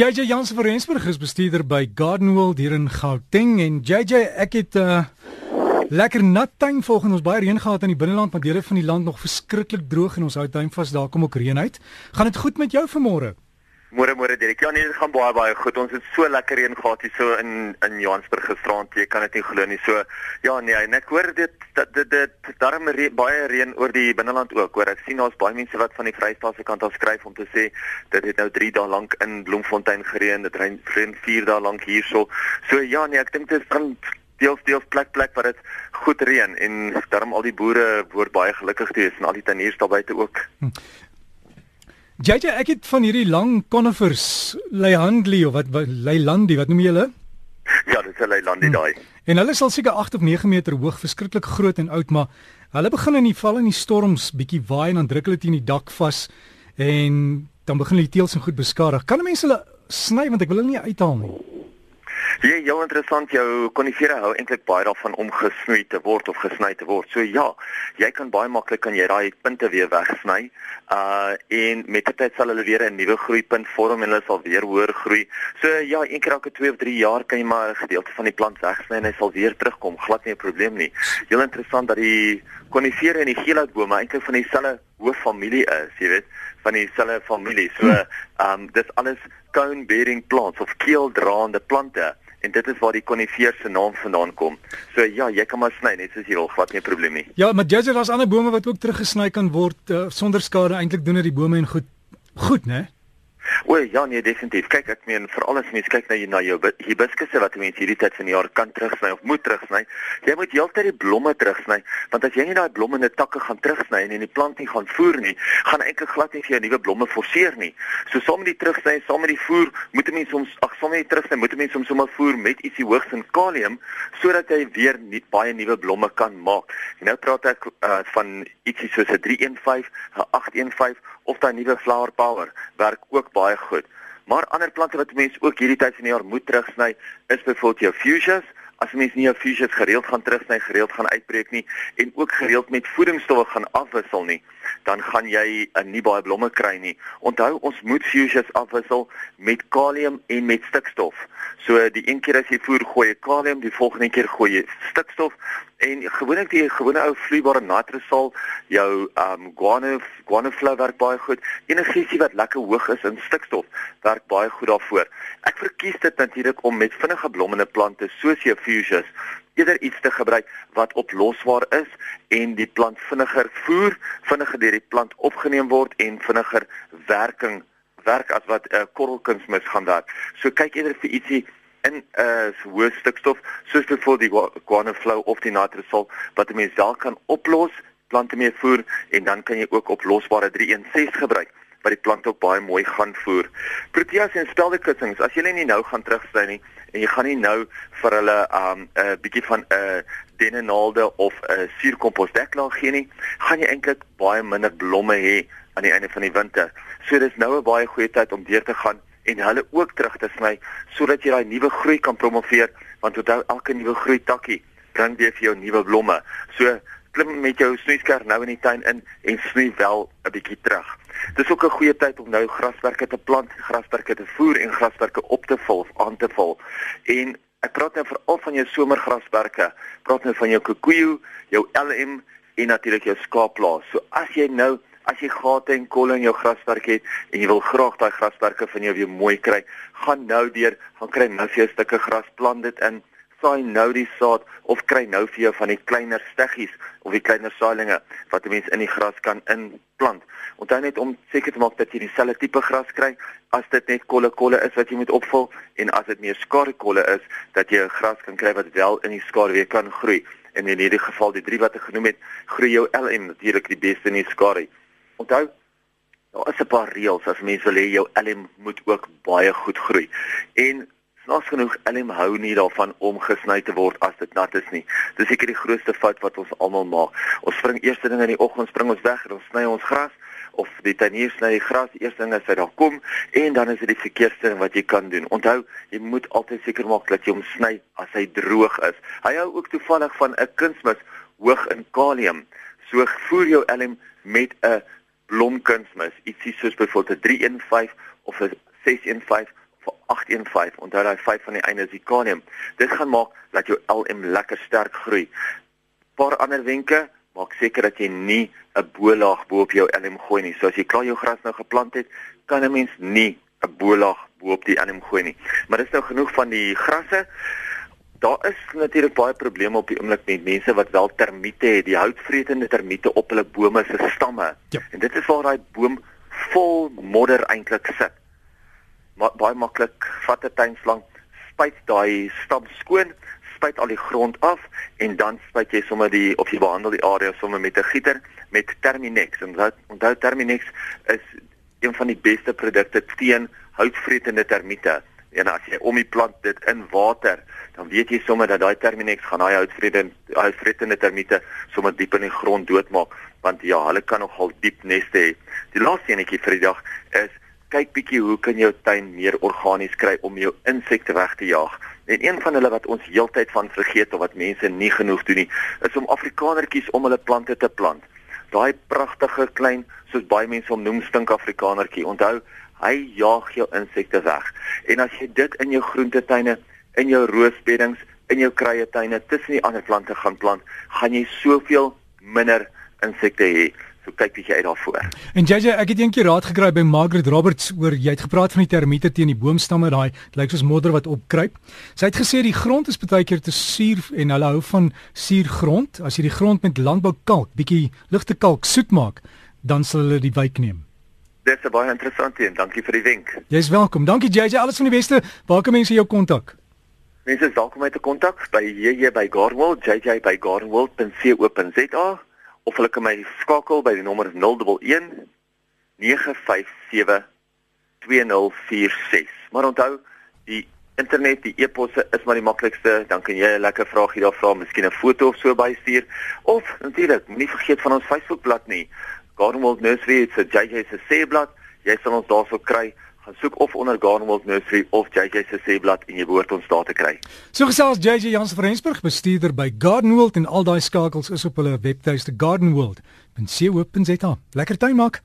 JJ Jansen van Rensburg is bestuurder by Gardenwell hier in Gauteng en JJ ek het 'n uh, lekker nat tuin volgens ons baie reën gehad in die binneland maar dele van die land nog verskriklik droog en ons hou tuin vas daar kom ook reën uit. Gaan dit goed met jou vanmôre? Môre môre Dirk. Ja nee, dit gaan baie baie goed. Ons het so lekker reën gehad hier so in in Johannesburg gisterand. Jy kan dit nie glo nie. So ja nee, en ek hoor dit dat dit dit daarom re, baie reën oor die binneland ook. Hoor ek sien daar's baie mense wat van die Vrystaat se kant af skryf om te sê dit het nou 3 dae lank in Bloemfontein gereën. Dit reën reën 4 dae lank hierso. So ja nee, ek dink dit van deels deels plek plek waar dit goed reën en daarom al die boere word baie gelukkig te wees en al die tanniers daar buite ook. Hm. JJ, ek het van hierdie lang conifers, Leihandlie of wat, Leilandi, wat noem jy hulle? Ja, dit is Leilandi hmm. daai. En hulle sal seker 8 of 9 meter hoog, verskriklik groot en oud, maar hulle begin in die val in die storms bietjie waai en dan druk hulle teen die dak vas en dan begin hulle teels en goed beskadig. Kan mense hulle sny want ek wil hulle nie uithaal nie. Ja, jou interessant jou konifere hou eintlik baie daarvan om gesnoei te word of gesny te word. So ja, jy kan baie maklik kan jy daai punte weer wegsny. Uh en met die tyd sal hulle weer 'n nuwe groeipunt vorm en hulle sal weer hoër groei. So ja, een keer elke 2 of 3 jaar kan jy maar 'n gedeelte van die plant wegsny en hy sal weer terugkom. Glad nie 'n probleem nie. Heel interessant dat die konifere en die geelhoutbome eintlik van dieselfde hooffamilie is, jy weet, van dieselfde familie. So ehm um, dis alles cone bearing plants of keeldraande plante en dit is waar die konifeer se naam vandaan kom. So ja, jy kan maar sny net soos jy wil, glad nie 'n probleem nie. Ja, maar jy sê daar's ander bome wat ook teruggesny kan word uh, sonder skade eintlik doen dit die bome en goed goed, né? O ja, nee definitief. Kyk, ek meen veral as mens kyk na jy na jou hibiskusse wat mense hierdie tyd van die jaar kan terugsny of moet terugsny. Jy moet heeltyd die blomme terugsny, want as jy nie daai blomme in die takke gaan terugsny en in die plant nie gaan voer nie, gaan eintlik glad nie vir jou nuwe blomme forceer nie. So saam met die terugsny, saam met die voer, moet 'n mens soms ag, saam met die terugsny, moet 'n mens soms sommer voer met ietsie hoogs in kalium sodat hy weer nie baie nuwe blomme kan maak. En nou praat ek uh, van ietsie soos 'n 315, 'n 815 of daai nuwe flower power werk ook baie goed. Maar ander plante wat mense ook hierdie tyd van die jaar moet terugsny, is byvoorbeeld jou fuchsias. As mens nie jou fuchsias gereeld gaan terugsny, gereeld gaan uitbreek nie en ook gereeld met voedingsstowwe gaan afwissel nie, dan gaan jy 'n nie baie blomme kry nie. Onthou, ons moet fuchsias afwissel met kalium en met stikstof. So die een keer as jy voer gooi jy kalium, die volgende keer gooi jy stikstof En gewoonlik die gewone ou vloeibare natriumsal, jou um guano guano flow werk baie goed. Enigiets wat lekker hoog is in stikstof werk baie goed daarvoor. Ek verkies dit natuurlik om met vinnige blommende plante soos jou fuchsias eerder iets te gebruik wat oplosbaar is en die plant vinniger voer, vinniger deur die plant opgeneem word en vinniger werking werk as wat 'n uh, korrelkunsmis gaan werk. So kyk eerder vir ietsie in 'n uh, hoë stikstof soos byvoorbeeld die guano flow of die natriumsal wat 'n mens self kan oplos, plante mee voer en dan kan jy ook oplosbare 316 gebruik wat die plant ook baie mooi gaan voer. Proteas en speldekussings, as jy nie nou gaan terugsny nie en jy gaan nie nou vir hulle 'n um, 'n uh, bietjie van 'n uh, dennenaalde of 'n uh, suurkompos deklaag gee nie, gaan jy eintlik baie minder blomme hê aan die einde van die winter. So dis nou 'n baie goeie tyd om deur te gaan en hulle ook terug te sny sodat jy daai nuwe groei kan promoveer want onthou elke nuwe groei takkie bring weer vir jou nuwe blomme. So klim met jou snoeiskerf nou in die tuin in en snoei wel 'n bietjie terug. Dis ook 'n goeie tyd om nou grasperke te plant, grasperke te voer en grasperke op te vul aan te vul. En ek praat nou veral van jou somergrasperke. Praat nou van jou kikoejo, jou LM en natuurlik jou skaapplaas. So as jy nou as jy gate en kolle in jou grasperk het en jy wil graag daai grasperke van jou weer mooi kry, gaan nou deur, gaan kry nou vir jou 'n stukkie gras, plant dit in, saai nou die saad of kry nou vir jou van die kleiner steggies of die kleiner saailinge wat 'n mens in die gras kan inplant. Onthou net om seker te maak dat jy dieselfde tipe gras kry as dit net kolle kolle is wat jy moet opvul en as dit meer skare kolle is dat jy 'n gras kan kry wat wel in die skare weer kan groei. En in hierdie geval die drie wat ek genoem het, groei jou LM natuurlik die beste in die skare. Onthou, daar is 'n paar reëls as mense wil hê jou LM moet ook baie goed groei. En snaaks genoeg, LM hou nie daarvan om gesny te word as dit nat is nie. Dis seker die grootste fout wat ons almal maak. Ons spring eerste ding in die oggend spring ons weg en ons sny ons gras of die tannier sny die gras eerste ding as hy daar kom en dan is dit die verkeerste ding wat jy kan doen. Onthou, jy moet altyd seker maak dat jy hom sny as hy droog is. Hy hou ook toevallig van 'n kunsmis hoog in kalium. So voer jou LM met 'n blomkunsmis, ietsie soos byvoorbeeld 'n 315 of 'n 615 of 'n 815. Onthou daai 5 van die einde is die kalium. Dit gaan maak dat jou LM lekker sterk groei. Paar ander wenke, maak seker dat jy nie 'n bolaag bo op jou LM gooi nie. So as jy klaar jou gras nou geplant het, kan 'n mens nie 'n bolaag bo op die LM gooi nie. Maar dis nou genoeg van die grasse. Daar is natuurlik baie probleme op die oomblik met mense wat wel termiete het, die houtvretende termiete op hulle bome se stamme. Ja. En dit is waar daai boom vol modder eintlik sit. Maar baie maklik vat 'n tuinslang, spuit daai stam skoon, spuit al die grond af en dan spuit jy sommer die of jy behandel die area sommer met 'n gieter met Terminex. En onthou Terminex is een van die beste produkte teen houtvretende termiete. En as jy om die plant dit in water, dan weet jy sommer dat daai Terminex gaan daai houtvrede houtvrede termiete sommer diep in die grond doodmaak, want ja, hulle kan nogal diep neste hê. Die laaste enetjie vir die dag is kyk bietjie hoe kan jou tuin meer organies kry om jou insekte weg te jaag. En een van hulle wat ons heeltyd van vergeet of wat mense nie genoeg doen nie, is om afrikanertjies om hulle plante te plant. Daai pragtige klein, soos baie mense hom noem, stink afrikanertjie. Onthou, hy jaag jou insekte weg. En as jy dit in jou groentetuine, in jou roosbeddings, in jou kruietuine tussen die ander plante gaan plant, gaan jy soveel minder insekte hê. So kyk bietjie uit daarvoor. En JJ, ek het eendag raad gekry by Margaret Roberts oor jy het gepraat van die termiete teen die boomstamme, daai lyk soos modder wat opkruip. Sy het gesê die grond is baie keer te suur en hulle hou van suurgrond. As jy die grond met landboukalk, bietjie ligte kalk soet maak, dan sal hulle die wyk neem. Dis baie interessant en dankie vir die wenk. Jy's welkom. Dankie JJ, alles van die beste. Waar kan mense jou kontak? Mense is welkom om my te kontak by JJ by Gardenwold, JJ by gardenwold.co.za of hulle kan my skakel by die nommer 011 957 2046. Maar onthou, die internet, die e-posse is maar die maklikste. Dan kan jy 'n lekker vraagie daar vra, miskien 'n foto of so bystuur of natuurlik, moenie vergeet van ons Facebookblad nie. Gardenwold Nursery het se JJ se seeblad. Jy sal ons daarso kry. Gaan soek of onder Gardenwold Nursery of JJ se seeblad en jy behoort ons daar te kry. So gesels JJ Jansen van Rensburg, bestuurder by Gardenwold en al daai skakels is op hulle webtuiste gardenwold.co.za. Lekker tuin maak.